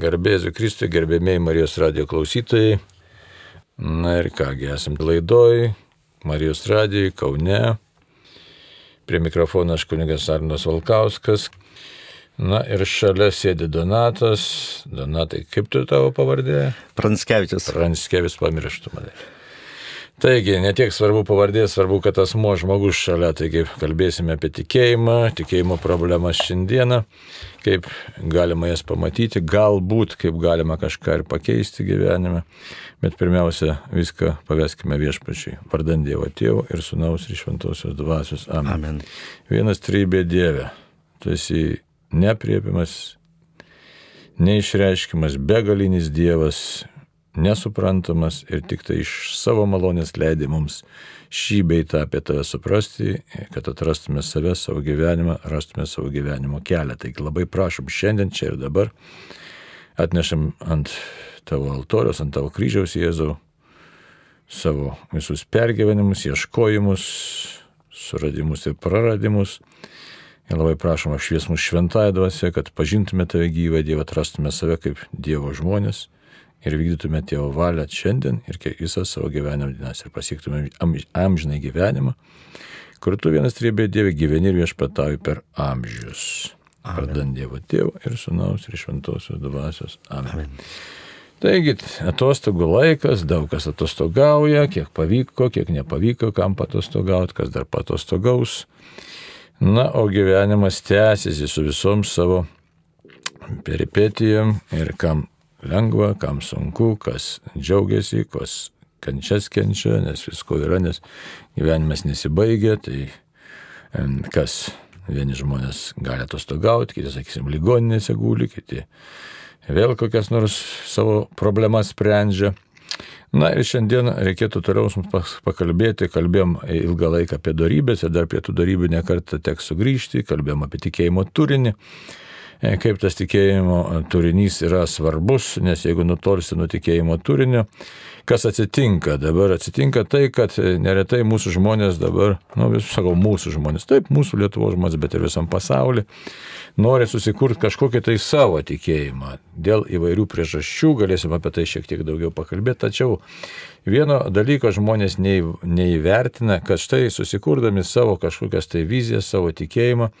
Garbėsiu Kristui, gerbėmiai Marijos radio klausytojai. Na ir kągi, esam laidoj, Marijos radijai, Kaune. Prie mikrofono aš kunigas Arnas Valkauskas. Na ir šalia sėdi Donatas. Donatai, kaip tu tavo pavardė? Pranskevičius. Pranskevičius pamirštų mane. Taigi, netiek svarbu pavardė, svarbu, kad asmo žmogus šalia. Taigi, kalbėsime apie tikėjimą, tikėjimo problemas šiandieną, kaip galima jas pamatyti, galbūt kaip galima kažką ir pakeisti gyvenime. Bet pirmiausia, viską paveskime viešpačiai. Vardant Dievo Tėvo ir Sūnaus ir Šventosios Dvasios. Amen. Amen. Vienas trybė Dieve. Tu esi nepriepimas, neišreiškimas, begalinis Dievas, nesuprantamas ir tik tai iš savo malonės leidai mums šį beitą apie tave suprasti, kad atrastume save, savo gyvenimą, rastume savo gyvenimo kelią. Taigi labai prašom šiandien, čia ir dabar, atnešam ant tavo altorius, ant tavo kryžiaus Jėzau savo visus pergyvenimus, ieškojimus, suradimus ir praradimus. Ir labai prašom apšvies mus šventąją dvasę, kad pažintume tave gyvą Dievą, atrastume save kaip Dievo žmonės ir vykdytume tėvo valią šiandien ir visą savo gyvenimo dienas ir pasiektume amžinai gyvenimą, kur tu vienas trybė Dieve gyveni ir viešpatauji per amžius. Vardant Dievo Tėvo ir Sūnaus ir Šventosios Dvasios. Amen. Amen. Taigi, atostogų laikas, daug kas atostogauja, kiek pavyko, kiek nepavyko, kam patostogauti, kas dar patostogaus. Na, o gyvenimas tęsiasi su visom savo peripetijom ir kam lengva, kam sunku, kas džiaugiasi, kas kančias kenčia, nes visko yra, nes gyvenimas nesibaigia, tai kas vieni žmonės gali atostogauti, kiti, sakysim, ligoninėse guli, kiti vėl kokias nors savo problemas sprendžia. Na ir šiandien reikėtų toliau mums pakalbėti, kalbėjom ilgą laiką apie darybės ir dar prie tų darybių nekartą teks sugrįžti, kalbėjom apie tikėjimo turinį. E, kaip tas tikėjimo turinys yra svarbus, nes jeigu nutolsi nuo tikėjimo turinio, kas atsitinka? Dabar atsitinka tai, kad neretai mūsų žmonės dabar, nu, vis sakau, mūsų žmonės, taip, mūsų Lietuvos žmonės, bet ir visam pasauliu, nori susikurti kažkokį tai savo tikėjimą. Dėl įvairių priežasčių galėsim apie tai šiek tiek daugiau pakalbėti, tačiau vieno dalyko žmonės neįvertina, kad štai susikurdami savo kažkokias tai vizijas, savo tikėjimą,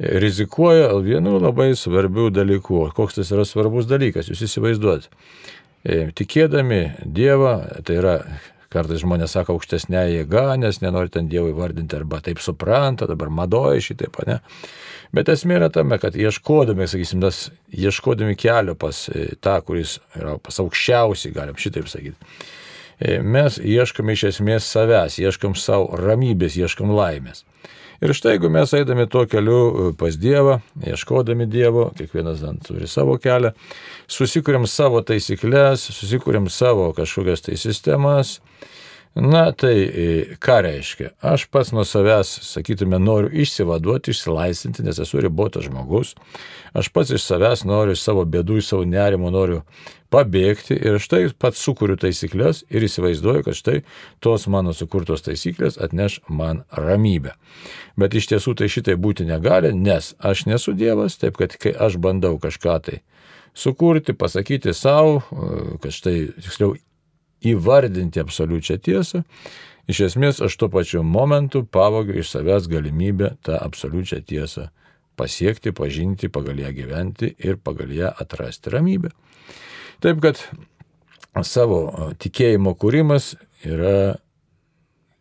rizikuoja vienu labai svarbiu dalyku. Koks tas yra svarbus dalykas, jūs įsivaizduojat. E, tikėdami Dievą, tai yra kartais žmonės sako aukštesnė jėga, nes nenori ten Dievui vardinti arba taip supranta, dabar madoja šitaip, ne. Bet esmė yra tame, kad ieškodami, sakysim, tas, ieškodami kelio pas e, tą, kuris yra pas aukščiausiai, galim šitaip sakyti, e, mes ieškome iš esmės savęs, ieškom savo ramybės, ieškom laimės. Ir štai jeigu mes eidami tuo keliu e, pas Dievą, ieškodami Dievo, kiekvienas ant turi savo kelią, susikūrėm savo taisyklės, susikūrėm savo kažkokias tai sistemas, Na tai e, ką reiškia? Aš pats nuo savęs, sakytume, noriu išsivaduoti, išsilaisvinti, nes esu ribotas žmogus. Aš pats iš savęs noriu, iš savo bėdų, iš savo nerimo noriu pabėgti ir štai pats sukūriu taisyklės ir įsivaizduoju, kad štai tos mano sukurtos taisyklės atneš man ramybę. Bet iš tiesų tai šitai būti negali, nes aš nesu Dievas, taip kad kai aš bandau kažką tai sukurti, pasakyti savo, kad štai, tiksliau, įvardinti absoliučią tiesą, iš esmės aš tuo pačiu momentu pavogiu iš savęs galimybę tą absoliučią tiesą pasiekti, pažinti, pagal ją gyventi ir pagal ją atrasti ramybę. Taip kad savo tikėjimo kūrimas yra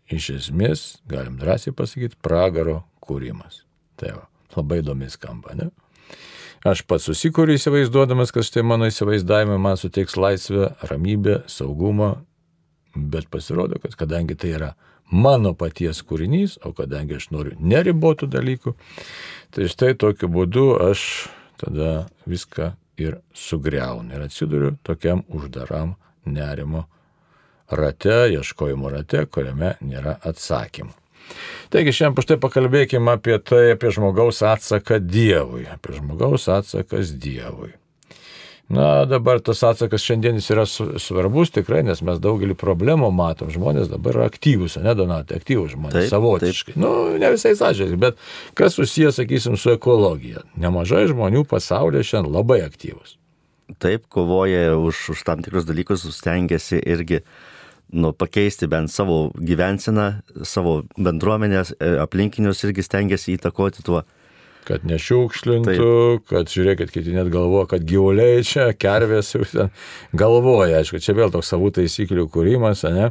iš esmės, galim drąsiai pasakyti, pragaro kūrimas. Tai va, labai įdomi skamba, ne? Aš pats susikūriu įsivaizduodamas, kad štai mano įsivaizdavimai man suteiks laisvę, ramybę, saugumą, bet pasirodo, kad kadangi tai yra mano paties kūrinys, o kadangi aš noriu neribotų dalykų, tai štai tokiu būdu aš tada viską ir sugriaunu ir atsiduriu tokiam uždaram nerimo rate, ieškojimo rate, kuriame nėra atsakymų. Taigi šiandien paštai pakalbėkime apie tai, apie žmogaus atsaką Dievui, apie žmogaus atsakas Dievui. Na, dabar tas atsakas šiandien jis yra svarbus tikrai, nes mes daugelį problemų matom. Žmonės dabar yra aktyvus, ne donatai, aktyvus žmonės, taip, savotiškai. Taip. Nu, ne visai sąžininkai, bet kas susijęs, sakysim, su ekologija. Nemažai žmonių pasaulyje šiandien labai aktyvus. taip, kovoja už, už tam tikrus dalykus, stengiasi irgi nu, pakeisti bent savo gyvenseną, savo bendruomenės, e, aplinkinius irgi stengiasi įtakoti tuo. Kad nešiukšlintų, Taip. kad žiūrėkit, kiti net galvoja, kad gyvuliai čia, kervės jau ten galvoja, aišku, čia vėl toks savų taisyklių kūrimas, ne?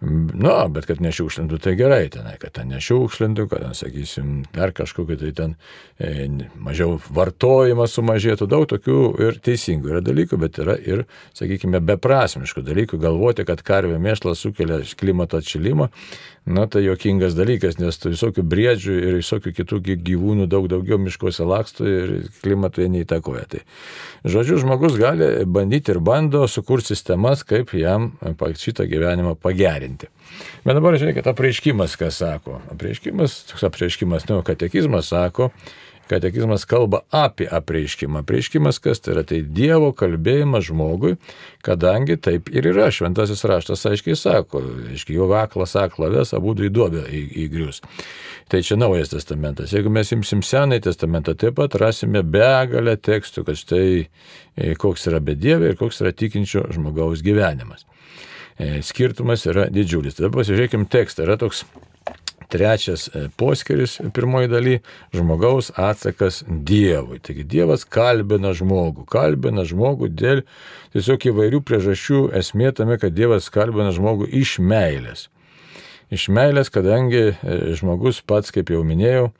Nu, bet kad nešiukšlintų, tai gerai tenai, kad ten nešiukšlintų, kad, ten, sakysim, dar kažkokiu tai ten e, mažiau vartojimas sumažėtų, daug tokių ir teisingų yra dalykų, bet yra ir, sakykime, beprasmiškų dalykų, galvoti, kad karvė mėšlas sukelia klimato atšilimą, na tai jokingas dalykas, nes tų visokių briedžių ir visokių kitų gyvūnų daug daugiau miškuose laksto ir klimatui neįtakoja. Tai, žodžiu, žmogus gali bandyti ir bando sukurti sistemas, kaip jam šitą gyvenimą pagerinti. Bet dabar žiūrėkit, apreiškimas, ką sako. Apreiškimas, toks apreiškimas, nu, katekizmas sako, katekizmas kalba apie apreiškimą. Apreiškimas kas tai yra? Tai Dievo kalbėjimas žmogui, kadangi taip ir yra. Šventasis raštas aiškiai sako, aiškiai jo aklas aklaves, abu į duobę įgrius. Tai čia naujas testamentas. Jeigu mes imsim senąjį testamentą, taip pat rasime begalę tekstų, kad štai e, koks yra bedėvė ir koks yra tikinčio žmogaus gyvenimas. E, skirtumas yra didžiulis. Tada pasižiūrėkime tekstą. Yra toks trečias e, poskiris pirmoji daly - žmogaus atsakas Dievui. Taigi Dievas kalbina žmogų, kalbina žmogų dėl tiesiog įvairių priežasčių. Esmė tame, kad Dievas kalbina žmogų iš meilės. Iš meilės, kadangi e, žmogus pats, kaip jau minėjau,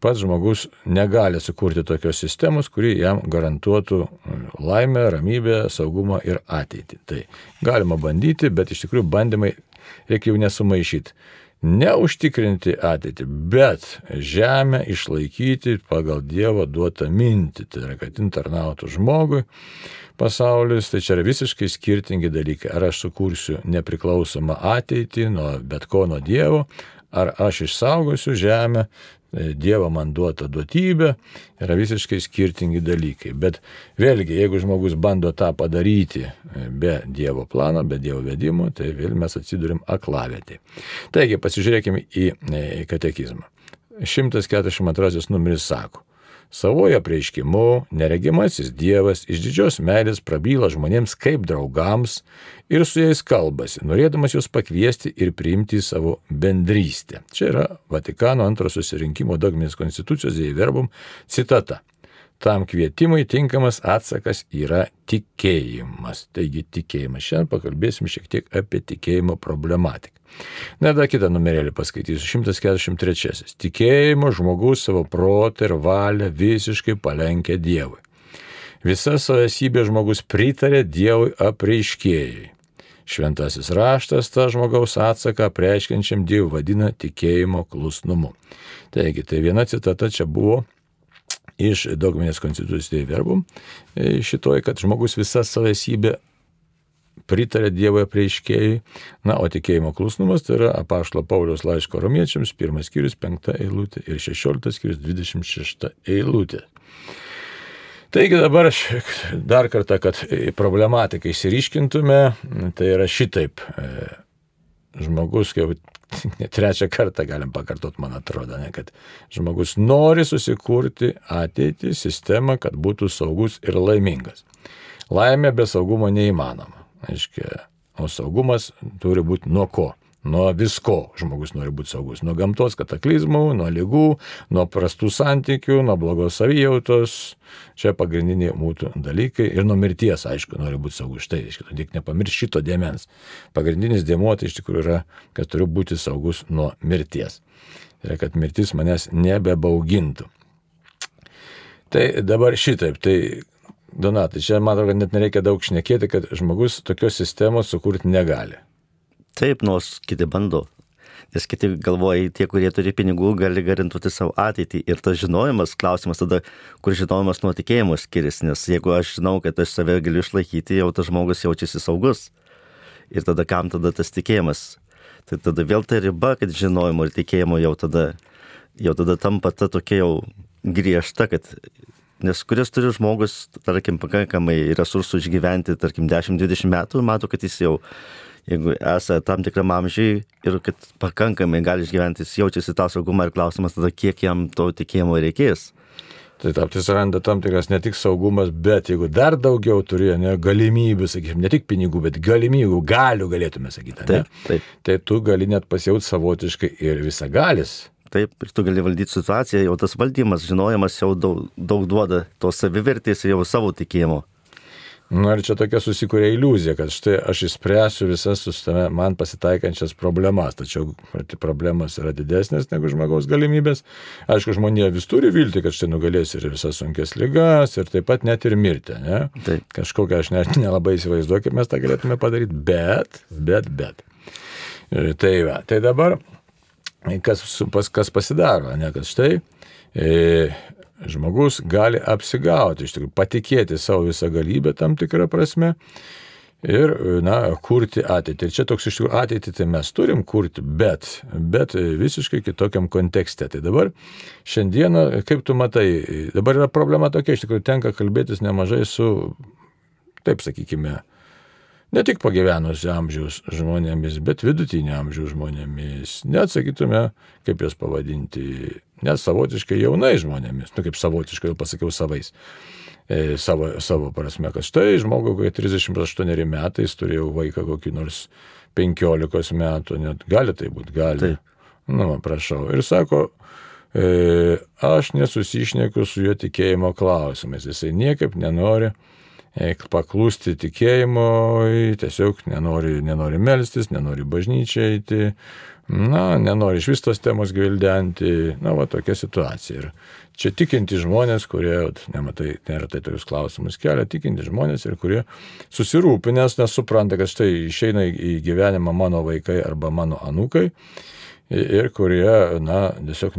pats žmogus negali sukurti tokios sistemos, kuri jam garantuotų mm, laimę, ramybę, saugumą ir ateitį. Tai galima bandyti, bet iš tikrųjų bandymai reikia jau nesumaišyti. Neužtikrinti ateitį, bet žemę išlaikyti pagal Dievo duotą mintį, tai yra, kad internautų žmogui pasaulis, tai čia yra visiškai skirtingi dalykai. Ar aš sukursiu nepriklausomą ateitį nuo bet ko nuo Dievo, ar aš išsaugosiu žemę, Dievo man duota duotybė, yra visiškai skirtingi dalykai. Bet vėlgi, jeigu žmogus bando tą padaryti e, be Dievo plano, be Dievo vedimo, tai vėl mes atsidurim aklavietį. Taigi, pasižiūrėkime į e, katekizmą. 142 numeris sako, Savojo prieiškimu neregimasis Dievas iš didžios meilės prabyla žmonėms kaip draugams ir su jais kalbasi, norėdamas juos pakviesti ir priimti į savo bendrystę. Čia yra Vatikano antrojo susirinkimo dogminės konstitucijos dėjverbum citata. Tam kvietimui tinkamas atsakas yra tikėjimas. Taigi tikėjimas. Šiandien pakalbėsim šiek tiek apie tikėjimo problematiką. Na, dar kitą numerėlį paskaitysiu. 143. Tikėjimo žmogus savo protą ir valią visiškai palenkia Dievui. Visa savo esybė žmogus pritarė Dievui apreiškėjai. Šventasis raštas tą žmogaus atsaką prieškinčiam Dievui vadina tikėjimo klusnumu. Taigi, tai viena citata čia buvo iš dogminės konstitucijos verbum šitoj, kad žmogus visą savo esybę pritarė Dievo prieiškėjai. Na, o tikėjimo klusnumas tai yra apaštalo Paulius laiško romiečiams, pirmas skyrius, penkta eilutė ir šešioliktas skyrius, dvidešimt šešta eilutė. Taigi dabar aš dar kartą, kad problematiką išsiriškintume, tai yra šitaip. E, žmogus, kaip trečią kartą galim pakartot, man atrodo, ne, kad žmogus nori susikurti ateitį, sistemą, kad būtų saugus ir laimingas. Laimė be saugumo neįmanoma. Aiškia, o saugumas turi būti nuo ko? Nuo visko žmogus nori būti saugus. Nuo gamtos kataklizmų, nuo lygų, nuo prastų santykių, nuo blogos savijautos. Čia pagrindiniai mūtų dalykai. Ir nuo mirties, aišku, nori būti saugus. Štai, aišku, tik nepamiršti šito dėmens. Pagrindinis dėmuo tai iš tikrųjų yra, kad turiu būti saugus nuo mirties. Tai yra, kad mirtis manęs nebebaugintų. Tai dabar šitaip, tai Donatai, čia man atrodo, kad net nereikia daug šnekėti, kad žmogus tokios sistemos sukurti negali. Taip, nors kiti bando. Nes kiti galvoja, tie, kurie turi pinigų, gali garantuoti savo ateitį. Ir tas žinojimas, klausimas tada, kur žinojimas nuo tikėjimo skiriasi. Nes jeigu aš žinau, kad aš save galiu išlaikyti, jau tas žmogus jaučiasi saugus. Ir tada kam tada tas tikėjimas? Tai tada vėl ta riba, kad žinojimo ir tikėjimo jau tada, jau tada tampa ta tokia jau griežta, kad Nes kuris turi žmogus, tarkim, pakankamai resursų išgyventi, tarkim, 10-20 metų, mato, kad jis jau, jeigu esate tam tikram amžiui ir kad pakankamai gali išgyventi, jis jaučiasi tą saugumą ir klausimas tada, kiek jam to tikėjimo reikės. Tai tam suranda tam tikras ne tik saugumas, bet jeigu dar daugiau turi ne, galimybių, sakykime, ne tik pinigų, bet galimybių, galių galėtume sakyti. Taip, taip. Tai tu gali net pasijauti savotiškai ir visagalis. Taip, ir tu gali valdyti situaciją, jau tas valdymas, žinojimas jau daug, daug duoda tos savivertės ir jau savo tikėjimo. Na ir čia tokia susikūrė iliuzija, kad štai aš išspręsiu visas su tame man pasitaikančias problemas, tačiau pati problemos yra didesnės negu žmogaus galimybės. Aišku, žmonė vis turi vilti, kad štai nugalės ir visas sunkes lygas ir taip pat net ir mirti. Ne? Taip. Kažkokią aš net nelabai įsivaizduoju, kaip mes tą galėtume padaryti, bet, bet, bet. Ir Tai, va, tai dabar, kas, pas, kas pasidaro, ne, kad štai e, žmogus gali apsigauti, iš tikrųjų, patikėti savo visą galybę tam tikrą prasme ir, na, kurti ateitį. Ir čia toks iš tikrųjų ateitį tai mes turim kurti, bet, bet visiškai kitokiam kontekste. Tai dabar šiandieną, kaip tu matai, dabar yra problema tokia, iš tikrųjų tenka kalbėtis nemažai su, taip sakykime, ne tik pagyvenusio amžiaus žmonėmis, bet vidutinio amžiaus žmonėmis. Net sakytume, kaip juos pavadinti, net savotiškai jaunai žmonėmis, nu kaip savotiškai jau pasakiau savais. E, savo, savo prasme, kad štai žmogui, kai 38 metais turėjau vaiką kokį nors 15 metų, net gali tai būti, gali. Taip. Nu, prašau. Ir sako, e, aš nesusišnekiu su jo tikėjimo klausimais. Jisai niekaip nenori paklūsti tikėjimui, tiesiog nenori, nenori melstis, nenori bažnyčiai eiti, na, nenori iš vis tos temos gvildenti, na, va tokia situacija. Ir čia tikinti žmonės, kurie, nematai, neretai tokius klausimus kelia, tikinti žmonės ir kurie susirūpinęs, nes supranta, kad štai išeina į gyvenimą mano vaikai arba mano anūkai. Ir kurie, na, tiesiog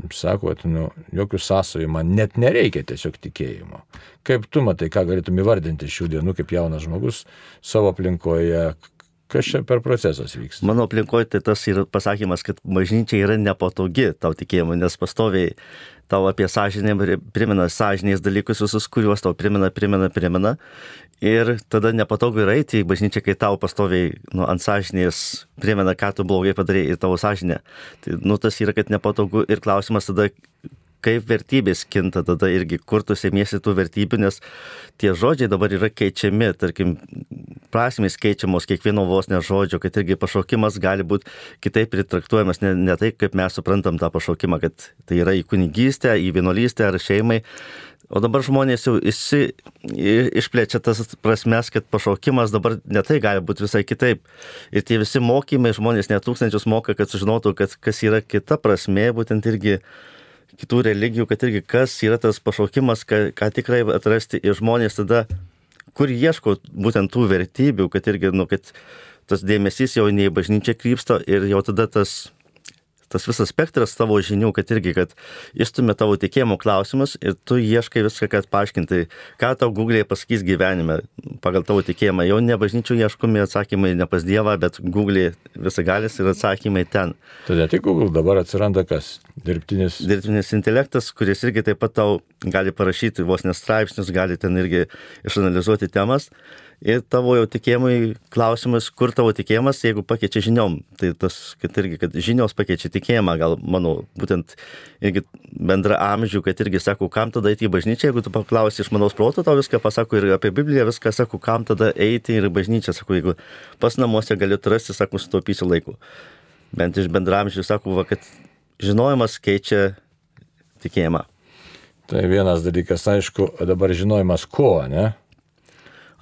n- sako, kad nu, jokių sąsajų man net nereikia tiesiog tikėjimo. Kaip tu matai, ką galėtum įvardinti šių dienų kaip jaunas žmogus savo aplinkoje, kas čia per procesas vyksta? Mano aplinkoje tai tas yra pasakymas, kad bažnyčia yra nepatogi tau tikėjimu, nes pastoviai tau apie sąžinę primena sąžinės dalykus visus, kuriuos tau primena, primena, primena. Ir tada nepatogu yra eiti į bažnyčią, kai tau pastoviai nu, ant sąžinės primena, ką tu blogai padarėjai į tavo sąžinę. Tai, nu, tas yra, kad nepatogu ir klausimas tada, kaip vertybės kinta tada irgi, kur tu sėmiesi tų vertybių, nes tie žodžiai dabar yra keičiami, tarkim, prasmės keičiamos kiekvieno vos ne žodžio, kad irgi pašaukimas gali būti kitaip pritraktuojamas, ne, ne tai, kaip mes suprantam tą pašaukimą, kad tai yra į kunigystę, į vienolystę ar šeimai. O dabar žmonės jau išsi, i- išplečia tas prasmes, kad pašaukimas dabar netai gali būti visai kitaip. Ir tie visi mokymai žmonės net tūkstančius moka, kad sužinotų, kad kas yra kita prasme, būtent irgi kitų religijų, kad irgi kas yra tas pašaukimas, ką, ką tikrai atrasti ir žmonės tada, kur ieško būtent tų vertybių, kad irgi, nu, kad tas dėmesys jau ne į bažnyčią krypsta ir jau tada tas, tas visas spektras tavo žinių, kad irgi, kad išstumė tavo tikėjimo klausimus ir tu ieškai viską, kad paaiškinti, ką tau Google'e pasakys gyvenime pagal tavo tikėjimą. Jau ne bažnyčių ieškomi atsakymai ne pas Dievą, bet Google'e visagalis ir atsakymai ten. Tai ne tik Google, dabar atsiranda kas? Dirbtinis. dirbtinis intelektas, kuris irgi taip pat tau gali parašyti vos nestraipsnius, gali ten irgi išanalizuoti temas. Ir tavo jau tikėjimui klausimas, kur tavo tikėjimas, jeigu pakeičia žiniom. Tai tas, kad irgi, kad žinios pakeičia tikėjimą, gal mano, būtent irgi bendra amžių, kad irgi sako, kam tada eiti į bažnyčią, jeigu tu paklausi iš manos proto, tau viską pasako ir apie Bibliją, viską sako, kam tada eiti ir į bažnyčią, sako, jeigu pas namuose gali rasti, sako, sutaupysiu laiko. Bent iš bendramžių sako, va, kad žinojimas keičia tikėjimą. Tai vienas dalykas, aišku, dabar žinojimas ko, ne?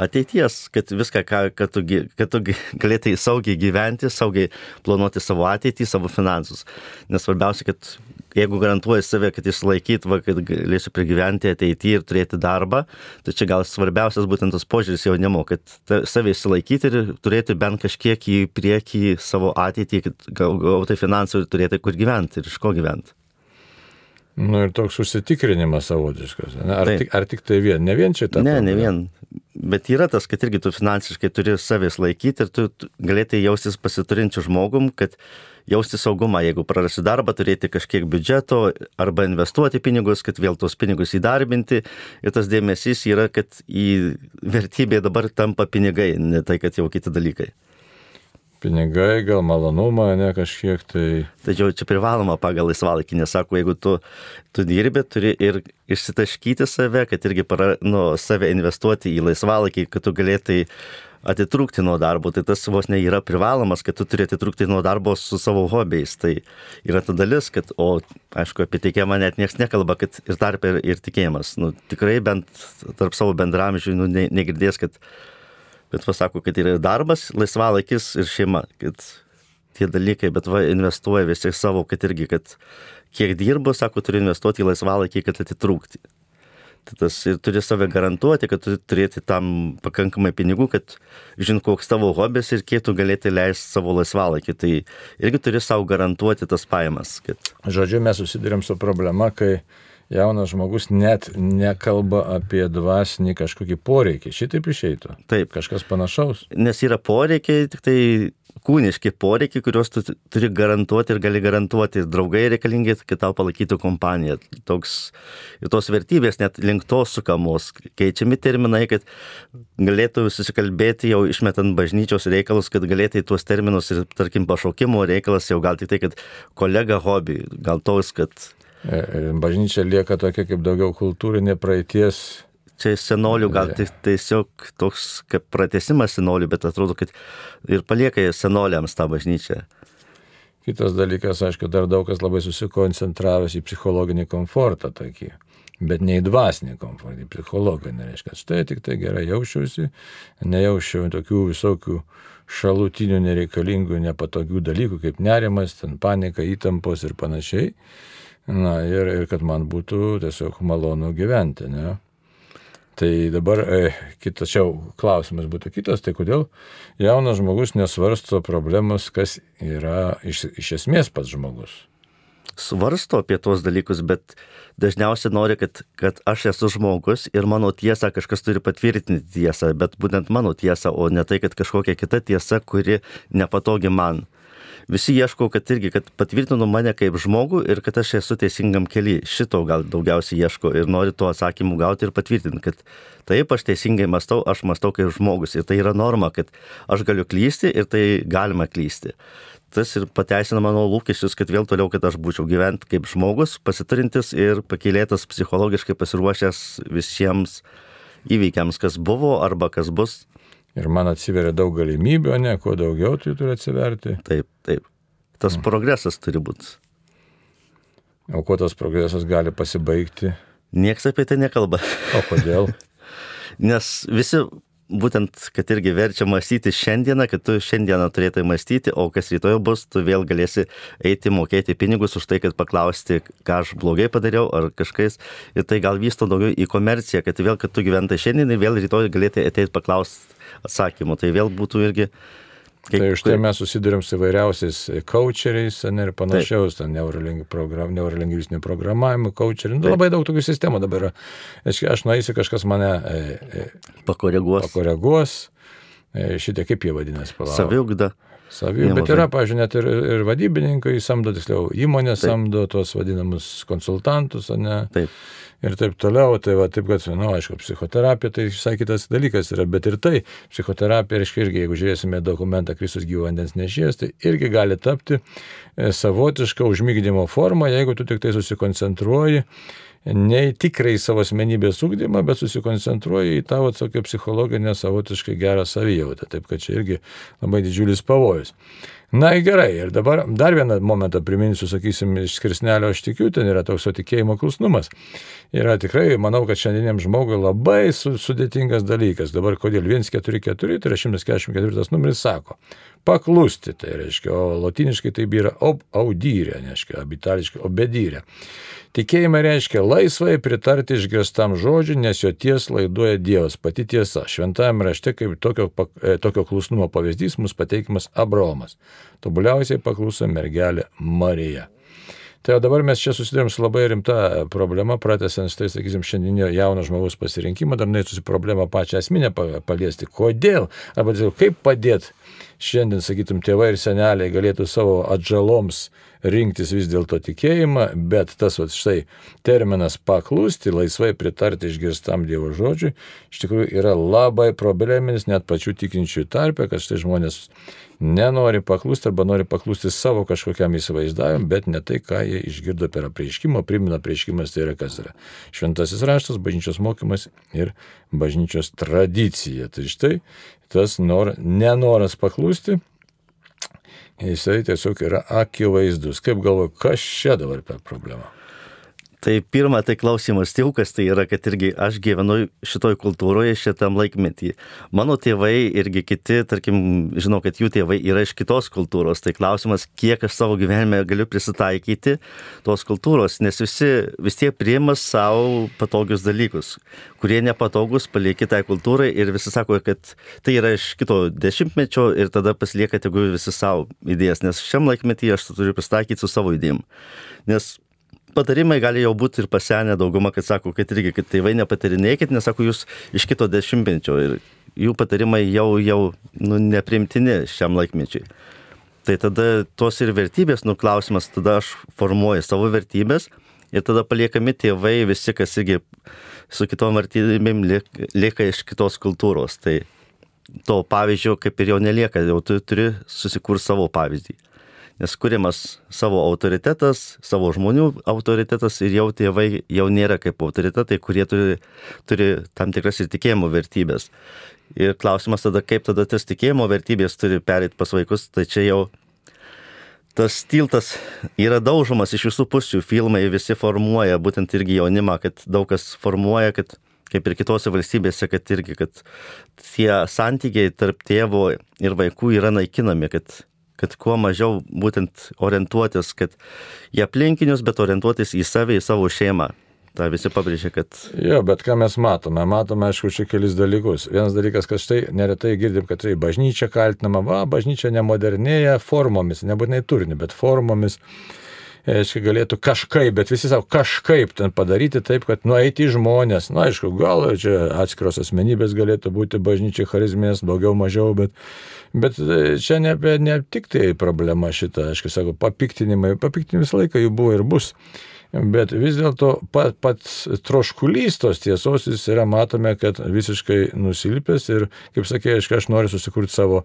Ateities, kad viską, ką, kad tu, kad tu galėtai saugiai gyventi, saugiai planuoti savo ateitį, savo finansus. Nes svarbiausia, kad jeigu garantuoji save, kad išlaikyt, va, kad galėsiu prigyventi ateityje ir turėti darbą, tai čia gal svarbiausias būtent tas požiūris jaunimo, kad save išsilaikyti ir turėti bent kažkiek į priekį savo ateitį, kad gau- gauti finansų ir turėti kur gyventi ir iš ko gyventi. Nu ir toks užsitikrinimas savotiškas. Ne? Ar, Taip. tik, ar tik tai vien? Ne vien ta. Ne, ne vien. Bet yra tas, kad irgi tu finansiškai turi savęs laikyti ir tu, galėtai jaustis pasiturinčių žmogum, kad jausti saugumą, jeigu prarasi darbą, turėti kažkiek biudžeto arba investuoti pinigus, kad vėl tos pinigus įdarbinti. Ir tas dėmesys yra, kad į vertybė dabar tampa pinigai, ne tai, kad jau kiti dalykai. Pinigai, gal malonumą, ne kažkiek tai. Tačiau čia privaloma pagal laisvalaikį, nes sako, jeigu tu, tu dirbi, turi ir išsitaškyti save, kad irgi para, nu, save investuoti į laisvalaikį, kad tu galėtai atitrūkti nuo darbo, tai tas vos ne yra privalomas, kad tu turi atitrūkti nuo darbo su savo hobiais. Tai yra ta dalis, kad, o aišku, apie tikėjimą net niekas nekalba, kad ir tarp ir, ir tikėjimas. Nu, tikrai bent tarp savo bendramžių nu, ne, negirdės, kad, bet pasako, kad yra darbas, laisvalaikis ir šeima, kad tie dalykai, bet va, investuoja visi savo, kad irgi, kad kiek dirbu, sako, turi investuoti į laisvalaikį, kad atitrūkti. Tai tas ir turi save garantuoti, kad turi turėti tam pakankamai pinigų, kad žin, koks tavo hobis ir kiek tu galėti leisti savo laisvalaikį. Tai irgi turi savo garantuoti tas pajamas. Kad... Žodžiu, mes susidurėm su problema, kai jaunas žmogus net nekalba apie dvasinį kažkokį poreikį. Šitaip išeitų. Taip. Kažkas panašaus. Nes yra poreikiai, tik tai kūniški poreikiai, kuriuos tu turi garantuoti ir gali garantuoti. Draugai reikalingi, kad tau palaikytų kompaniją. Toks, ir tos vertybės net link to sukamos. Keičiami terminai, kad galėtų susikalbėti jau išmetant bažnyčios reikalus, kad galėtų į tuos terminus ir, tarkim, pašaukimo reikalas jau gal tik tai, kad kolega hobi, gal toks, kad... E, e, bažnyčia lieka tokia kaip daugiau kultūrinė praeities čia senolių gal tik tiesiog toks kaip pratesimas senolių, bet atrodo, kad ir palieka senoliams tą bažnyčią. Kitas dalykas, aišku, dar daug kas labai susikoncentravęs į psichologinį komfortą tokį, bet ne į dvasinį komfortą, į psichologinį, reiškia, štai tik tai gerai jaučiausi, nejaučiau tokių visokių šalutinių nereikalingų, nepatogių dalykų, kaip nerimas, ten panika, įtampos ir panašiai. Na ir, ir kad man būtų tiesiog malonu gyventi, ne? Tai dabar e, kitas, čia klausimas būtų kitas, tai kodėl jaunas žmogus nesvarsto problemos, kas yra iš, iš esmės pats žmogus? Svarsto apie tuos dalykus, bet dažniausiai nori, kad, kad aš esu žmogus ir mano tiesa kažkas turi patvirtinti tiesą, bet būtent mano tiesa, o ne tai, kad kažkokia kita tiesa, kuri nepatogi man visi ieško, kad irgi, kad patvirtinu mane kaip žmogų ir kad aš esu teisingam keli. Šito gal daugiausiai ieško ir nori tuo atsakymu gauti ir patvirtinti, kad taip aš teisingai mastau, aš mastau kaip žmogus. Ir tai yra norma, kad aš galiu klysti ir tai galima klysti. Tas ir pateisina mano lūkesčius, kad vėl toliau, kad aš būčiau gyventi kaip žmogus, pasiturintis ir pakilėtas psichologiškai pasiruošęs visiems įvykiams, kas buvo arba kas bus Ir man atsiveria daug galimybių, ne, kuo daugiau tai turi atsiverti. Taip, taip. Tas mm. progresas turi būti. O kuo tas progresas gali pasibaigti? Niekas apie tai nekalba. O kodėl? Nes visi būtent, kad irgi verčia mąstyti šiandieną, kad tu šiandieną turėtum mąstyti, o kas rytoj bus, tu vėl galėsi eiti mokėti pinigus už tai, kad paklausti, ką aš blogai padariau ar kažkas. Ir tai gal vysto daugiau į komerciją, kad vėl, kad tu gyventai šiandien ir vėl rytoj galėtai ateiti paklausti atsakymų. Tai vėl būtų irgi Kaip, tai už tai mes susidurėm su įvairiausiais coacheriais ir panašiaus, ten program, neurolingvistinio programavimo coacheriai. Nu, labai daug tokių sistemų dabar yra. Aš, aš nueisiu, kažkas mane e, e, pakoreguos. pakoreguos. E, šitie kaip jie vadinasi, palauk. Saviugda. Saviugda. Bet yra, pažiūrėjau, net ir, ir vadybininkai samdo, tiksliau, įmonė Taip. samdo tuos vadinamus konsultantus, ne? Taip ir taip toliau. Tai va, taip kad, na, nu, aišku, psichoterapija tai visai kitas dalykas yra, bet ir tai, psichoterapija, reiškia, irgi, jeigu žiūrėsime dokumentą Kristus gyvo vandens nešėjas, tai irgi gali tapti e, savotiška užmygdymo forma, jeigu tu tik tai susikoncentruoji ne tikrai savo asmenybės ūkdymą, bet susikoncentruoji į tavo tokią psichologinę savotiškai gerą savijautą. Taip kad čia irgi labai didžiulis pavojus. Na gerai, ir dabar dar vieną momentą priminsiu, sakysim, iš skirsnelio aš tikiu, ten yra toks tikėjimo klusnumas. Yra tikrai, manau, kad šiandieniam žmogui labai su, sudėtingas dalykas. Dabar kodėl 144, tai yra 144 numeris sako, paklusti, tai reiškia, o latiniškai tai yra ob audyrė, reiškia, abitališkai obedyrė. Tikėjimą reiškia laisvai pritarti išgirstam žodžiui, nes jo ties laiduoja Dievas, pati tiesa. Šventajame rašte kaip tokio, e, tokio klusnumo pavyzdys mums pateikimas Abraomas. Tobuliausiai pakluso mergelė Marija. Tai dabar mes čia susidurėm su labai rimta problema, pratęsiant štai, sakysim, šiandienio jauno žmogaus pasirinkimą, dar neįtusi problemą pačią esminę paliesti. Kodėl? Arba kaip padėti šiandien, sakytum, tėvai ir seneliai galėtų savo atžaloms rinktis vis dėlto tikėjimą, bet tas, va, štai, terminas paklusti, laisvai pritarti išgirstam Dievo žodžiui, iš tikrųjų yra labai probleminis net pačių tikinčiųjų tarpe, kad štai žmonės nenori paklusti arba nori paklusti savo kažkokiam įsivaizdavimui, bet ne tai, ką jie išgirdo per apreiškimą, primena apreiškimas, tai yra kas yra. Šventasis raštas, bažnyčios mokymas ir bažnyčios tradicija. Tai štai tas nor, nenoras paklusti jisai tiesiog yra akivaizdus. Kaip galvoju, kas čia dabar per problemą? Tai pirma, tai klausimas tėvų, kas tai yra, kad irgi aš gyvenu šitoj kultūroje, šitam laikmetį. Mano tėvai irgi kiti, tarkim, žinau, kad jų tėvai yra iš kitos kultūros. Tai klausimas, kiek aš savo gyvenime galiu prisitaikyti tos kultūros, nes visi vis tiek priima savo patogius dalykus, kurie nepatogus palieki tai kultūrai ir visi sako, kad tai yra iš kito dešimtmečio ir tada pasilieka tegu visi savo idėjas, nes šiam laikmetį aš turiu pristaikyti su savo idėjim. Nes patarimai gali jau būti ir pasenę dauguma, kad sako, kad irgi, kad tėvai nepatarinėkit, nes sako, jūs iš kito dešimtmečio ir jų patarimai jau, jau nu, neprimtini šiam laikmečiui. Tai tada tos ir vertybės, nu klausimas, tada aš formuoju savo vertybės ir tada paliekami tėvai, visi, kas irgi su kitom vertybėm lieka iš kitos kultūros. Tai to pavyzdžio kaip ir jau nelieka, jau tu turi susikurti savo pavyzdį nes kuriamas savo autoritetas, savo žmonių autoritetas ir jau tėvai jau nėra kaip autoritetai, kurie turi, turi tam tikras ir tikėjimo vertybės. Ir klausimas tada, kaip tada tas tikėjimo vertybės turi perėti pas vaikus, tai čia jau tas tiltas yra daužomas iš visų pusių, filmai visi formuoja, būtent irgi jaunimą, kad daug kas formuoja, kad kaip ir kitose valstybėse, kad irgi, kad tie santykiai tarp tėvo ir vaikų yra naikinami, kad kad kuo mažiau būtent orientuotis, kad į aplinkinius, bet orientuotis į save, į savo šeimą. Ta visi pabrėžia, kad... Jo, bet ką mes matome? Matome, aišku, čia kelis dalykus. Vienas dalykas, kad štai neretai girdim, kad tai bažnyčia kaltinama, va, bažnyčia nemodernėja formomis, nebūtinai turinį, bet formomis aiškiai, galėtų kažkaip, bet visi savo kažkaip ten padaryti taip, kad nueiti į žmonės. Na, aišku, gal čia atskiros asmenybės galėtų būti bažnyčiai charizmės, daugiau, mažiau, bet, bet e, čia ne, ne tik tai problema šita, aišku, sako, papiktinimai, papiktinimai visą laiką jų buvo ir bus. Bet vis dėlto pat, pats troškulys tos tiesos jis yra, matome, kad visiškai nusilpęs ir, kaip sakė, aišku, aš noriu susikurti savo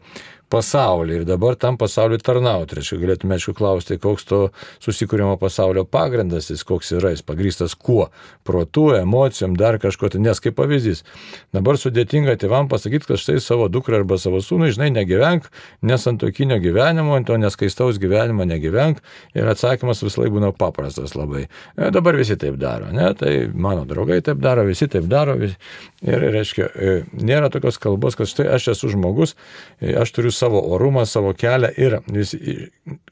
pasaulį ir dabar tam pasauliu tarnauti. Reiškia, galėtume, aišku, klausti, koks to susikūrimo pasaulio pagrindas, jis koks yra, jis pagrįstas kuo - protu, emocijom, dar kažko. Tai nes kaip pavyzdys, dabar sudėtinga tėvam pasakyti, kad štai savo dukrą arba savo sūnų, žinai, negyvenk, nesantokinio gyvenimo, to neskaistaus gyvenimo negyvenk. Ir atsakymas vis laik būna paprastas labai. E, dabar visi taip daro, ne? Tai mano draugai taip daro, visi taip daro. Visi. Ir, reiškia, e, nėra tokios kalbos, kad štai aš esu žmogus, e, aš turiu savo orumą, savo kelią ir vis,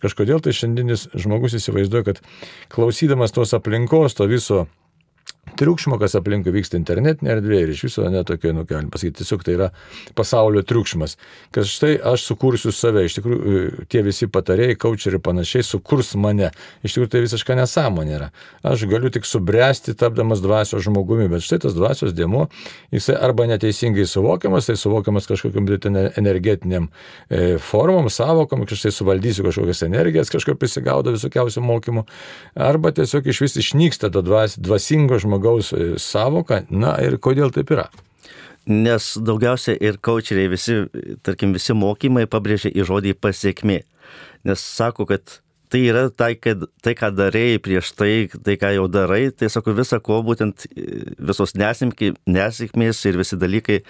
kažkodėl tai šiandienis žmogus įsivaizduoja, kad klausydamas tos aplinkos, to viso triukšmo, kas aplinkui vyksta internetinė erdvė ir iš viso netokia, nu, galim pasakyti, tiesiog tai yra pasaulio triukšmas. Kad štai aš sukursiu save, iš tikrųjų tie visi patarėjai, kočeriai ir panašiai sukurs mane. Iš tikrųjų tai visiška nesąmonė yra. Aš galiu tik subręsti tapdamas dvasios žmogumi, bet štai tas dvasios dėmo, jisai arba neteisingai suvokiamas, tai suvokiamas kažkokiam energetiniam e, formom, savokom, kažkaip suvaldysiu kažkokias energijas, kažkaip prisigaudo visokiausių mokymų, arba tiesiog iš vis išnyksta to dvas, dvasingo žmogaus žmogaus e, savoką. Na ir kodėl taip yra? Nes daugiausia ir kočeriai, visi, tarkim, visi mokymai pabrėžia į žodį pasiekmė. Nes sako, kad tai yra tai, kad, tai ką darėjai prieš tai, tai ką jau darai, tai sako visą ko, būtent e, visos nesėkmės ir visi dalykai,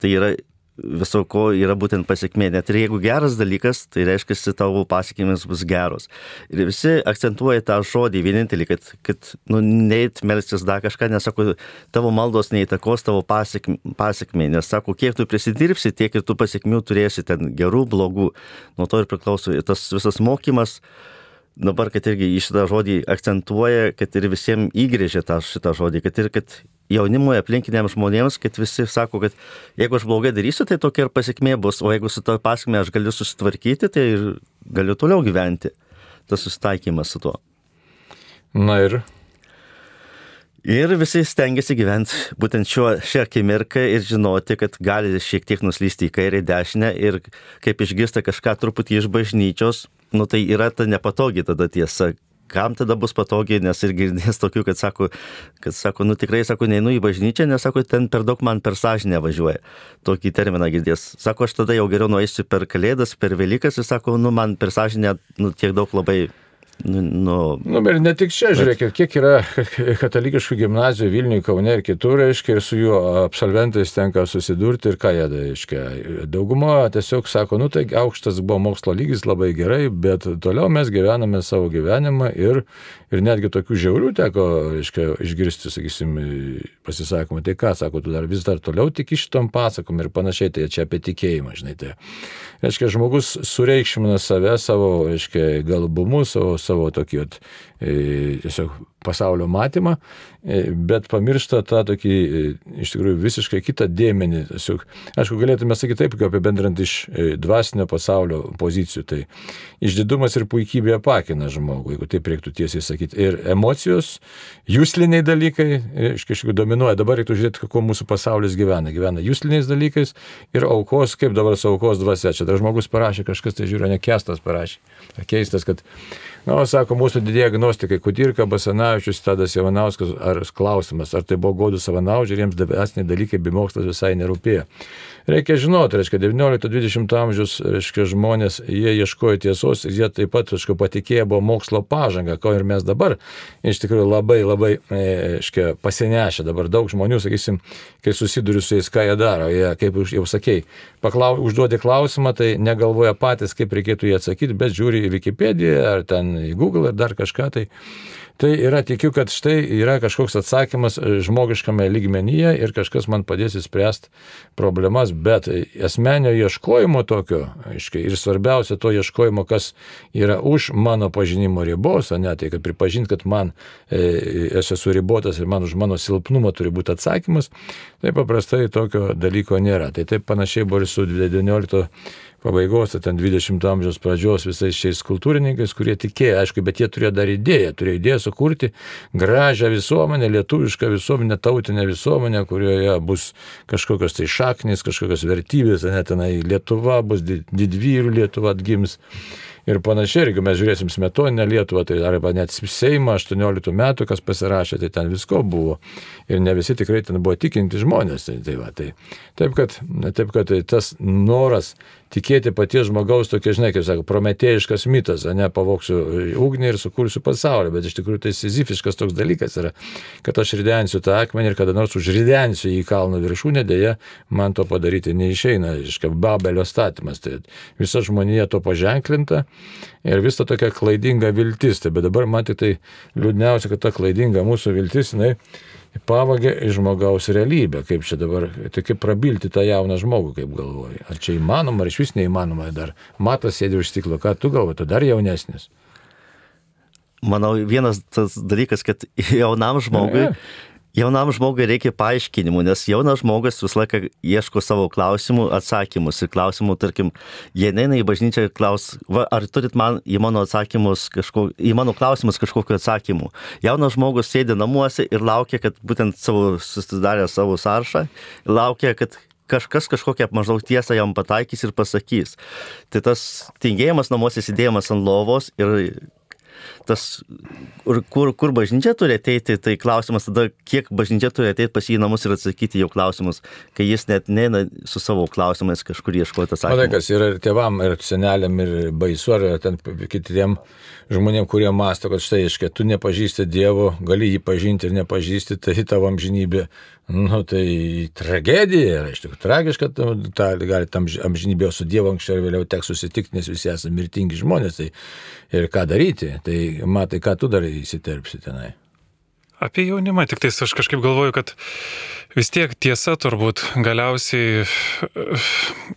tai yra viso ko yra būtent pasiekmė. Net ir jeigu geras dalykas, tai reiškia, tavo pasiekmės bus geros. Ir visi akcentuoja tą žodį vienintelį, kad, kad nu, neit melstis dar kažką, nesako, tavo maldos neįtakos tavo pasiekmė, nes sako, kiek tu prisidirbsi, tiek ir tu pasiekmių turėsi ten gerų, blogų. Nuo to ir priklauso ir tas visas mokymas dabar, kad irgi į šitą žodį akcentuoja, kad ir visiems įgrėžia tą šitą žodį, kad ir kad jaunimui aplinkiniams žmonėms, kad visi sako, kad jeigu aš blogai darysiu, tai tokia ir pasiekmė bus, o jeigu su to pasiekmė aš galiu susitvarkyti, tai galiu toliau gyventi. Tas susitaikymas su tuo. Na ir. Ir visi stengiasi gyventi būtent šiuo, šią akimirką ir žinoti, kad gali šiek tiek nuslysti į kairę, dešinę ir kaip išgirsta kažką truputį iš bažnyčios, nu tai yra ta nepatogi tada tiesa. Kam tada bus patogiai, nes ir girdės tokių, kad sako, kad sako, nu tikrai, sako, neinu į bažnyčią, nes sako, ten per daug man per sąžinę važiuoja. Tokį terminą girdės. Sako, aš tada jau geriau nueisiu per Kalėdas, per Velykas ir sako, nu man per sąžinę, nu tiek daug labai Nu, nu, nu, ir ne tik čia, žiūrėkit, kiek yra katalikiškų gimnazijų Vilniuje, Kaune ir kitur, reiškia, ir su jų absolventais tenka susidurti ir ką jie, reiškia. Dauguma tiesiog sako, nu tai aukštas buvo mokslo lygis, labai gerai, bet toliau mes gyvename savo gyvenimą ir, ir netgi tokių žiaurių teko, reiškia, išgirsti, sakysim, pasisakymą, tai ką, sako, tu dar vis dar toliau tik iš tom pasakom ir panašiai, tai čia apie tikėjimą, žinai. Tai, reiškia, žmogus sureikšmina save, savo, reiškia, galbumu, savo savo tokį at, e, tiesiog pasaulio matymą, e, bet pamiršta tą tokį e, iš tikrųjų visiškai kitą dėmenį. Tiesiog, aišku, galėtume sakyti taip, kaip apibendrant iš dvasinio pasaulio pozicijų. Tai išdidumas ir puikybė apakina žmogų, jeigu taip reiktų tiesiai sakyti. Ir emocijos, jūsliniai dalykai, iš kažkokių dominuoja. Dabar reiktų žiūrėti, kuo mūsų pasaulis gyvena. Gyvena jūsliniais dalykais ir aukos, kaip dabar su aukos dvasia. Čia dar žmogus parašė, kažkas tai žiūri, nekestas parašė. Keistas, kad Na, o sako, mūsų didieji agnostikai Kudirka, Basanavičius, Tadas Javanauskas, ar klausimas, ar tai buvo godų savanaužiai jiems asiniai dalykai bei mokslas visai nerūpėjo. Reikia žinoti, reiškia, 19-20 amžius, reiškia, žmonės, jie ieškojo tiesos ir jie taip pat, reiškia, patikėję buvo mokslo pažanga, ko ir mes dabar, iš tikrųjų, labai, labai, e, reiškia, pasinešę dabar daug žmonių, sakysim, kai susiduriu su jais, ką jie daro, jie, kaip jau sakei, paklau, užduodi klausimą, tai negalvoja patys, kaip reikėtų jį atsakyti, bet žiūri į Wikipediją ar ten į Google ar dar kažką, tai Tai yra, tikiu, kad štai yra kažkoks atsakymas e, žmogiškame lygmenyje ir kažkas man padės įspręsti problemas, bet asmenio ieškojimo tokio, aiškiai, ir svarbiausia to ieškojimo, kas yra už mano pažinimo ribos, o ne tai, kad pripažinti, kad man, e, aš esu ribotas ir man už mano silpnumą turi būti atsakymas, tai paprastai tokio dalyko nėra. Tai taip panašiai buvo ir su 19 pabaigos, ten 20 amžiaus pradžios visais šiais kultūrininkais, kurie tikėjo, aišku, bet jie turėjo dar idėją, turėjo idėją sukurti gražią visuomenę, lietuvišką visuomenę, tautinę visuomenę, kurioje bus kažkokios tai šaknys, kažkokios vertybės, net tenai Lietuva bus didvyrių Lietuva atgims ir panašiai. Ir jeigu mes žiūrėsim smetoninę Lietuvą, tai arba net Seimą 18 metų, kas pasirašė, tai ten visko buvo. Ir ne visi tikrai ten buvo tikinti žmonės. Tai, tai, va, tai, taip, kad, taip, kad tai tas noras tikėti paties žmogaus tokia, žinai, kaip sako, prometėjiškas mitas, ne pavoksiu ugnį ir sukursiu pasaulį, bet iš tikrųjų tai sizifiškas toks dalykas yra, kad aš ridensiu tą akmenį ir kada nors užridensiu į kalno viršūnę, dėja, man to padaryti neišeina, iškai Babelio statymas, tai visa žmonija to paženklinta ir visa tokia klaidinga viltis. Tai bet dabar man tik tai liūdniausia, kad ta klaidinga mūsų viltis, jinai pavagė iš žmogaus realybę. Kaip čia dabar, tai kaip prabilti tą jauną žmogų, kaip galvoji. Ar čia įmanoma, ar iš vis neįmanoma dar. Matas sėdi už stiklo, ką tu galvoji, tu dar jaunesnis. Manau, vienas tas dalykas, kad jaunam žmogui ja jaunam žmogui reikia paaiškinimų, nes jaunas žmogus visą laiką ieško savo klausimų, atsakymus. Ir klausimų, tarkim, jie neina į bažnyčią ir klaus, va, ar turit man į mano kažko, į mano klausimus kažkokiu atsakymu. Jaunas žmogus sėdi namuose ir laukia, kad būtent savo, susidarė savo sąrašą, laukia, kad kažkas kažkokią maždaug tiesą jam pataikys ir pasakys. Tai tas tingėjimas namuose sėdėjimas ant lovos ir tas, kur, kur, kur bažnyčia turi ateiti, tai klausimas tada, kiek bažnyčia turi ateiti pas jį į namus ir atsakyti jau klausimus, kai jis net neina su savo klausimais kažkur ieškoti atsakymų. Matai, kas yra ir tėvam, ir seneliam, ir baisu, ar ten kitiem žmonėm, kurie masto, kad štai, iškai, tu nepažįsti Dievo, gali jį pažinti ir nepažįsti, tai tavo amžinybė Nu, tai tragedija yra, iš tikrųjų tragiška, ta, gali tam amžinybėje su Dievu anksčiau ir vėliau teks susitikti, nes visi esame mirtingi žmonės, tai ir ką daryti, tai matai, ką tu darai įsiterpsi tenai. Apie jaunimą, tik tais aš kažkaip galvoju, kad vis tiek tiesa turbūt galiausiai,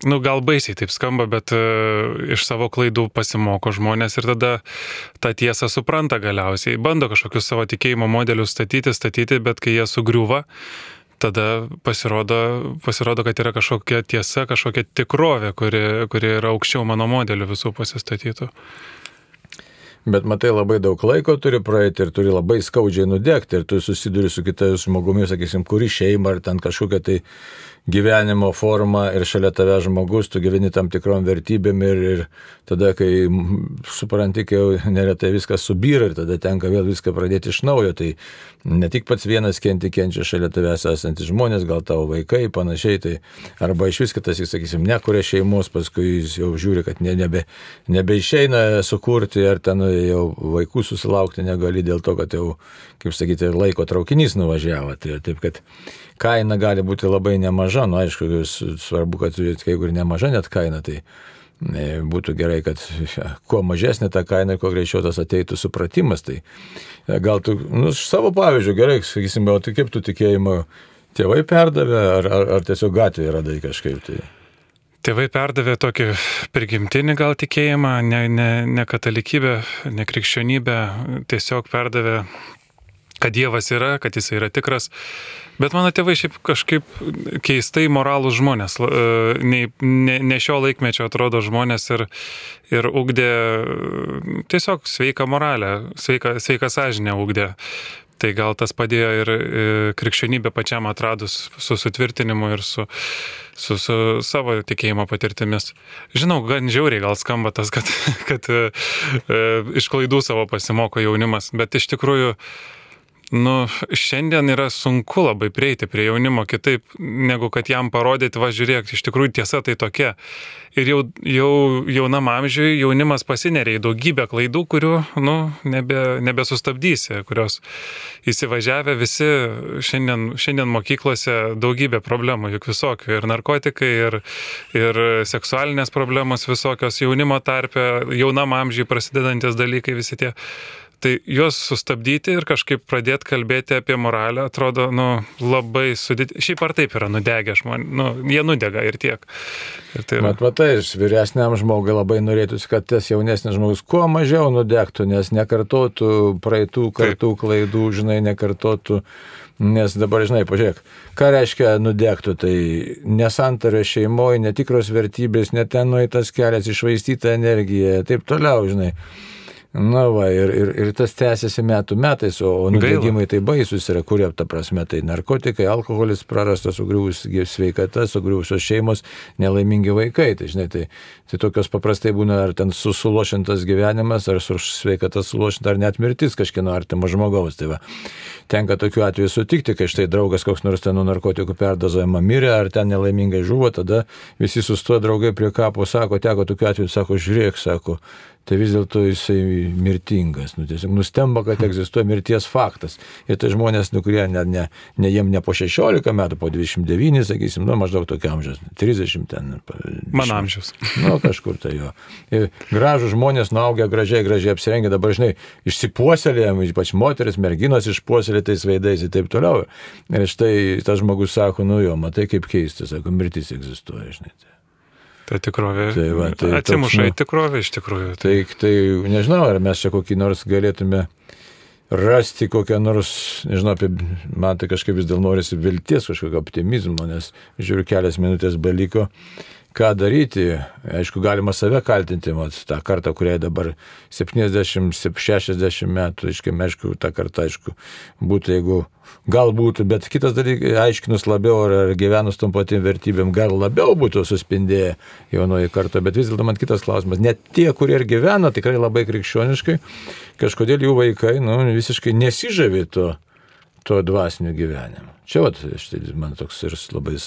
nu gal baisiai taip skamba, bet uh, iš savo klaidų pasimoko žmonės ir tada tą tiesą supranta galiausiai. Bando kažkokius savo tikėjimo modelius statyti, statyti, bet kai jie sugriuva, tada pasirodo, pasirodo, kad yra kažkokia tiesa, kažkokia tikrovė, kuri, kuri yra aukščiau mano modelių visų pasistatytų. Bet matai, labai daug laiko turi praeiti ir turi labai skaudžiai nudegti ir tu susiduri su kitais žmogumi, sakysim, kuri šeima ar ten kažkokia tai gyvenimo forma ir šalia tave žmogus, tu gyveni tam tikrom vertybėm ir, ir tada, kai supranti, kai jau neretai viskas subyra ir tada tenka vėl viską pradėti iš naujo, tai ne tik pats vienas kenti, kenčia šalia tavęs esantys žmonės, gal tavo vaikai, panašiai, tai arba iš vis kitas, sakysim, nekuria šeimos, paskui jis jau žiūri, kad ne, nebe, nebeišeina sukurti ar ten jau vaikų susilaukti negali dėl to, kad jau, kaip sakyti, laiko traukinys nuvažiavo. Tai, taip, kad kaina gali būti labai nemaža, nu aišku, svarbu, kad jeigu ir nemaža net kaina, tai e, būtų gerai, kad kuo mažesnė ta kaina, kuo greičiau tas ateitų supratimas. Tai ja, gal tu, nu, savo pavyzdžių, gerai, sakysim, o tai kaip tu tikėjimo tėvai perdavė, ar, ar, ar tiesiog gatvėje radai kažkaip tai? Tėvai perdavė tokį prigimtinį gal tikėjimą, ne, ne, ne katalikybę, ne krikščionybę, tiesiog perdavė kad Dievas yra, kad jis yra tikras. Bet mano tėvai šiaip kažkaip keistai moralūs žmonės, ne, ne, ne šio laikmečio atrodo žmonės ir, ir ugdė tiesiog sveiką moralę, sveiką, sveiką sąžinę ugdė. Tai gal tas padėjo ir krikščionybė pačiam atradus su sutvirtinimu ir su, su, su savo tikėjimo patirtimis. Žinau, gan žiauriai gal skamba tas, kad, kad e, iš klaidų savo pasimoko jaunimas, bet iš tikrųjų nu, šiandien yra sunku labai prieiti prie jaunimo kitaip, negu kad jam parodyti, va žiūrėk, iš tikrųjų tiesa tai tokia. Ir jau, jau jaunam amžiui jaunimas pasineria į daugybę klaidų, kurių nu, nebe, nebesustabdysi, kurios įsivažiavę visi šiandien, šiandien mokyklose daugybė problemų, juk visokių. Ir narkotikai, ir, ir seksualinės problemos visokios jaunimo tarpe, jaunam amžiui prasidedantis dalykai visi tie. Tai juos sustabdyti ir kažkaip pradėti kalbėti apie moralę atrodo, nu, labai sudėtinga. Šiaip ar taip yra nudegę žmonės, nu, jie nudega ir tiek. Ir tai yra... Mat, matai, vyresniam žmogui labai norėtųsi, kad tas jaunesnis žmogus kuo mažiau nudegtų, nes nekartotų praeitų kartų taip. klaidų, žinai, nekartotų. Nes dabar, žinai, pažiūrėk, ką reiškia nudegtų, tai nesantarė šeimoje, netikros vertybės, net ten nueitas kelias, išvaistyta energija, taip toliau, žinai. Na va, ir, ir, ir tas tęsiasi metų metais, o, nudegimai tai baisus yra, kurie, ta prasme, tai narkotikai, alkoholis, prarastas sugriuvus sveikata, sugriuvusios šeimos, nelaimingi vaikai. Tai, žinai, tai, tai tokios paprastai būna ar ten susulošintas gyvenimas, ar su sveikata sulošinta, ar net mirtis kažkieno artimo žmogaus. Tai va, tenka tokiu atveju sutikti, kai štai draugas koks nors ten nuo narkotikų perdozojama mirė, ar ten nelaimingai žuvo, tada visi sustoja draugai prie kapo, sako, teko tokiu atveju, sako, žiūrėk, sako, tai vis dėlto jisai mirtingas. Nu, tiesiog nustemba, kad egzistuoja mirties faktas. Ir tai žmonės, nu, kurie ne, ne, ne jiem ne po 16 metų, po 29, sakysim, nu, maždaug tokio amžiaus, 30 ten. Mano amžiaus. Nu, kažkur tai jo. Ir gražų žmonės, nuaugę gražiai, gražiai apsirengę, dabar, žinai, išsipuoselėjom, ypač moteris, merginos išpuoselėtais veidais ir taip toliau. Ir štai tas žmogus sako, nu jo, matai kaip keista, sako, mirtis egzistuoja, žinai. Ta tikrovė. Tai va, tai atsimuša į nu, tikrovę iš tikrųjų. Tai, tai nežinau, ar mes čia kokį nors galėtume rasti kokią nors, nežinau, apie, man tai kažkaip vis dėl norisi vilties, kažkokio optimizmo, nes žiūriu, kelias minutės beliko ką daryti. Aišku, galima save kaltinti, mat, tą kartą, kuriai dabar 70-60 metų, aiškiai, aišku, tą kartą, aišku, būtų, jeigu gal būtų, bet kitas dalykas, aiškinus labiau ar gyvenus tom patiem vertybėm, gal labiau būtų suspindėję jaunoji karta, bet vis dėlto man kitas klausimas, net tie, kurie ir gyvena tikrai labai krikščioniškai, kažkodėl jų vaikai, nu, visiškai nesižavė to, to dvasinio gyvenimo. Čia, vat, štai, man toks ir labai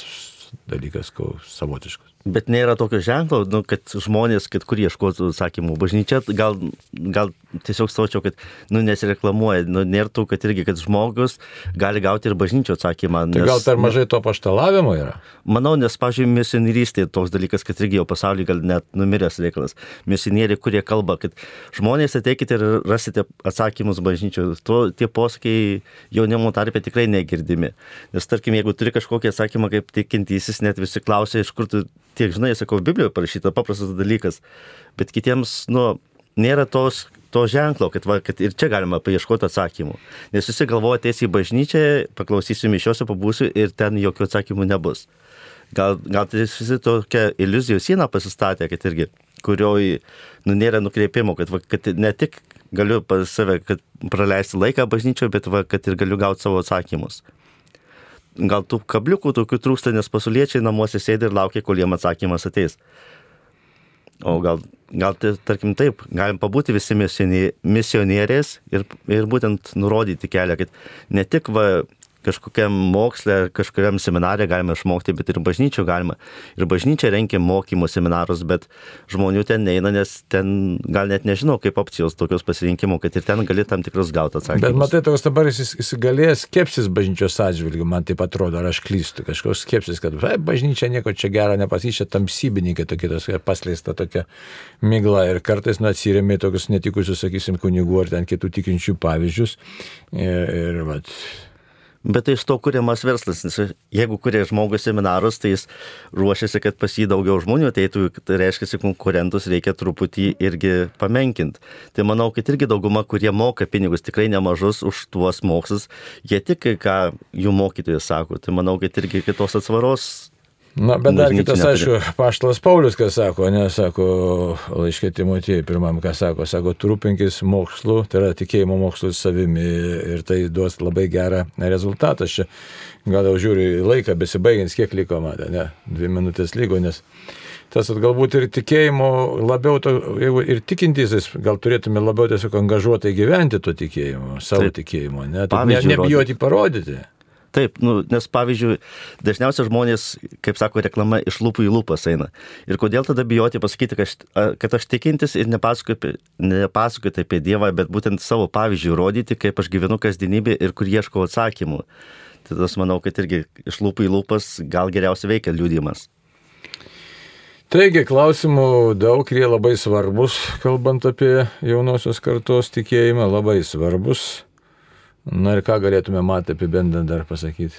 dalykas, ko savotiškas. Bet nėra tokio ženklo, nu, kad žmonės, kad kur ieškotų atsakymų. Bažnyčia gal, gal tiesiog saučiau, kad nu, nesireklamuoja. Nu, nėra tų, kad irgi, kad žmogus gali gauti ir bažnyčio atsakymą. Tai nes, tai gal per mažai to paštalavimo yra? Manau, nes, pažiūrėjau, misionierystė toks dalykas, kad irgi jau pasaulyje gal net numiręs reikalas. Misionieriai, kurie kalba, kad žmonės ateikite ir rasite atsakymus bažnyčio. To, tie posakiai jaunimo tarpe tikrai negirdimi. Nes tarkim, jeigu turi kažkokį atsakymą kaip tikintysis, net visi klausia, iš kur tu tiek žinai, sakau, Biblijoje parašyta paprastas dalykas, bet kitiems, nu, nėra tos, to ženklo, kad, va, kad ir čia galima paieškoti atsakymų. Nes visi galvoja, ateisi į bažnyčią, paklausysiu mišiuose, pabūsiu ir ten jokių atsakymų nebus. Gal, gal tai visi tokia iliuzijų siena pasistatė, kad irgi, kurioj nu, nėra nukreipimo, kad, va, kad ne tik galiu pas save, praleisti laiką bažnyčioje, bet va, kad ir galiu gauti savo atsakymus. Gal tų kabliukų tokių trūksta, nes pasauliečiai namuose sėdi ir laukia, kol jiem atsakymas ateis. O gal, gal tai, tarkim taip, galim pabūti visi misionieriais ir, ir būtent nurodyti kelią, kad ne tik va, kažkokiam moksle, kažkuriam seminarė galima išmokti, bet ir bažnyčių galima. Ir bažnyčia renkia mokymų seminarus, bet žmonių ten neina, nes ten gal net nežinau, kaip opcijos tokios pasirinkimų, kad ir ten gali tam tikrus gauti atsakymus. Bet matai, toks dabar įsigalėjęs skepsis bažnyčios atžvilgių, man taip atrodo, ar aš klystu, kažkoks skepsis, kad bažnyčia nieko čia gero nepasyčia, tamsybininkai tokie, tos, pasleista tokia migla ir kartais nu, atsiriami tokius netikusius, sakysim, kunigų ar ten kitų tikinčių pavyzdžius. Ir, ir vat, Bet tai iš to kuriamas verslas, nes jeigu kuria žmogus seminarus, tai jis ruošiasi, kad pas jį daugiau žmonių ateitų, tai reiškia, konkurentus reikia truputį irgi pamenkinti. Tai manau, kad irgi dauguma, kurie moka pinigus tikrai nemažus už tuos mokslus, jie tik, ką jų mokytojai sako. Tai manau, kad irgi kitos atsvaros Na, bet dar kitas, aišku, Paštalas Paulius, ką sako, ne, sako, laiškė Timotėjai pirmam, ką sako, sako, trūpinkis mokslu, tai yra tikėjimo mokslu savimi ir tai duos labai gerą rezultatą. Aš čia gal jau žiūriu laiką, besibaigins, kiek liko man, ne, dvi minutės lygo, nes tas galbūt ir tikėjimo labiau, to, jeigu ir tikintysis, gal turėtume labiau tiesiog angažuotai gyventi to tikėjimo, savo Taip. tikėjimo, ne, ne, nebijoti parodyti. Taip, nu, nes pavyzdžiui, dažniausiai žmonės, kaip sako reklama, iš lūpų į lūpas eina. Ir kodėl tada bijoti pasakyti, kad aš, kad aš tikintis ir nepasakoti, nepasakoti apie Dievą, bet būtent savo pavyzdžių rodyti, kaip aš gyvenu kasdienybė ir kur ieškau atsakymų. Tai tas manau, kad irgi iš lūpų į lūpas gal geriausiai veikia liūdimas. Taigi, klausimų daug, jie labai svarbus, kalbant apie jaunosios kartos tikėjimą, labai svarbus. Na ir ką galėtume matyti apibendrinti dar pasakyti?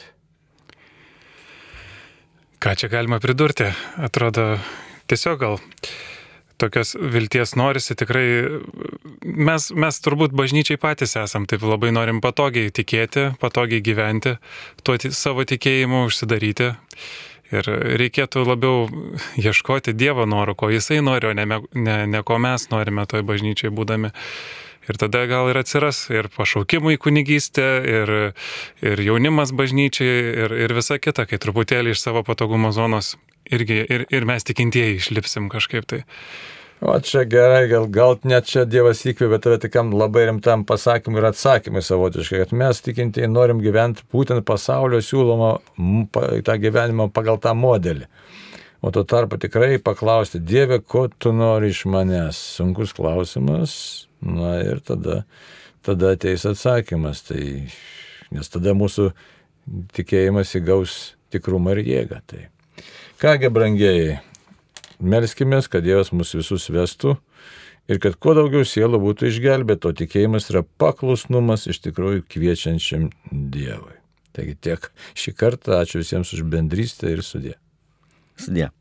Ką čia galima pridurti? Atrodo, tiesiog gal tokios vilties norisi tikrai, mes, mes turbūt bažnyčiai patys esam, taip labai norim patogiai tikėti, patogiai gyventi, tuo savo tikėjimu užsidaryti. Ir reikėtų labiau ieškoti Dievo noro, ko Jisai nori, o ne, ne, ne ko mes norime toj bažnyčiai būdami. Ir tada gal ir atsiras ir pašaukimų į kunigystę, ir, ir jaunimas bažnyčiai, ir, ir visa kita, kai truputėlį iš savo patogumo zonos irgi ir, ir mes tikintieji išlipsim kažkaip tai. O čia gerai, gal, gal net čia Dievas įkvėpė tave tikam labai rimtam pasakymui ir atsakymui savotiškai, kad mes tikintieji norim gyventi būtent pasaulio siūlomą tą gyvenimą pagal tą modelį. O tuo tarpu tikrai paklausti, Dieve, ko tu nori iš manęs? Sunkus klausimas, Na ir tada, tada ateis atsakymas. Tai, nes tada mūsų tikėjimas įgaus tikrumą ir jėgą. Tai. Kągi, brangieji, melskimės, kad Dievas mus visus vestų ir kad kuo daugiau sielų būtų išgelbėto, tikėjimas yra paklusnumas iš tikrųjų kviečiančiam Dievui. Taigi tiek šį kartą, ačiū visiems už bendrystę ir sudė. Sudė.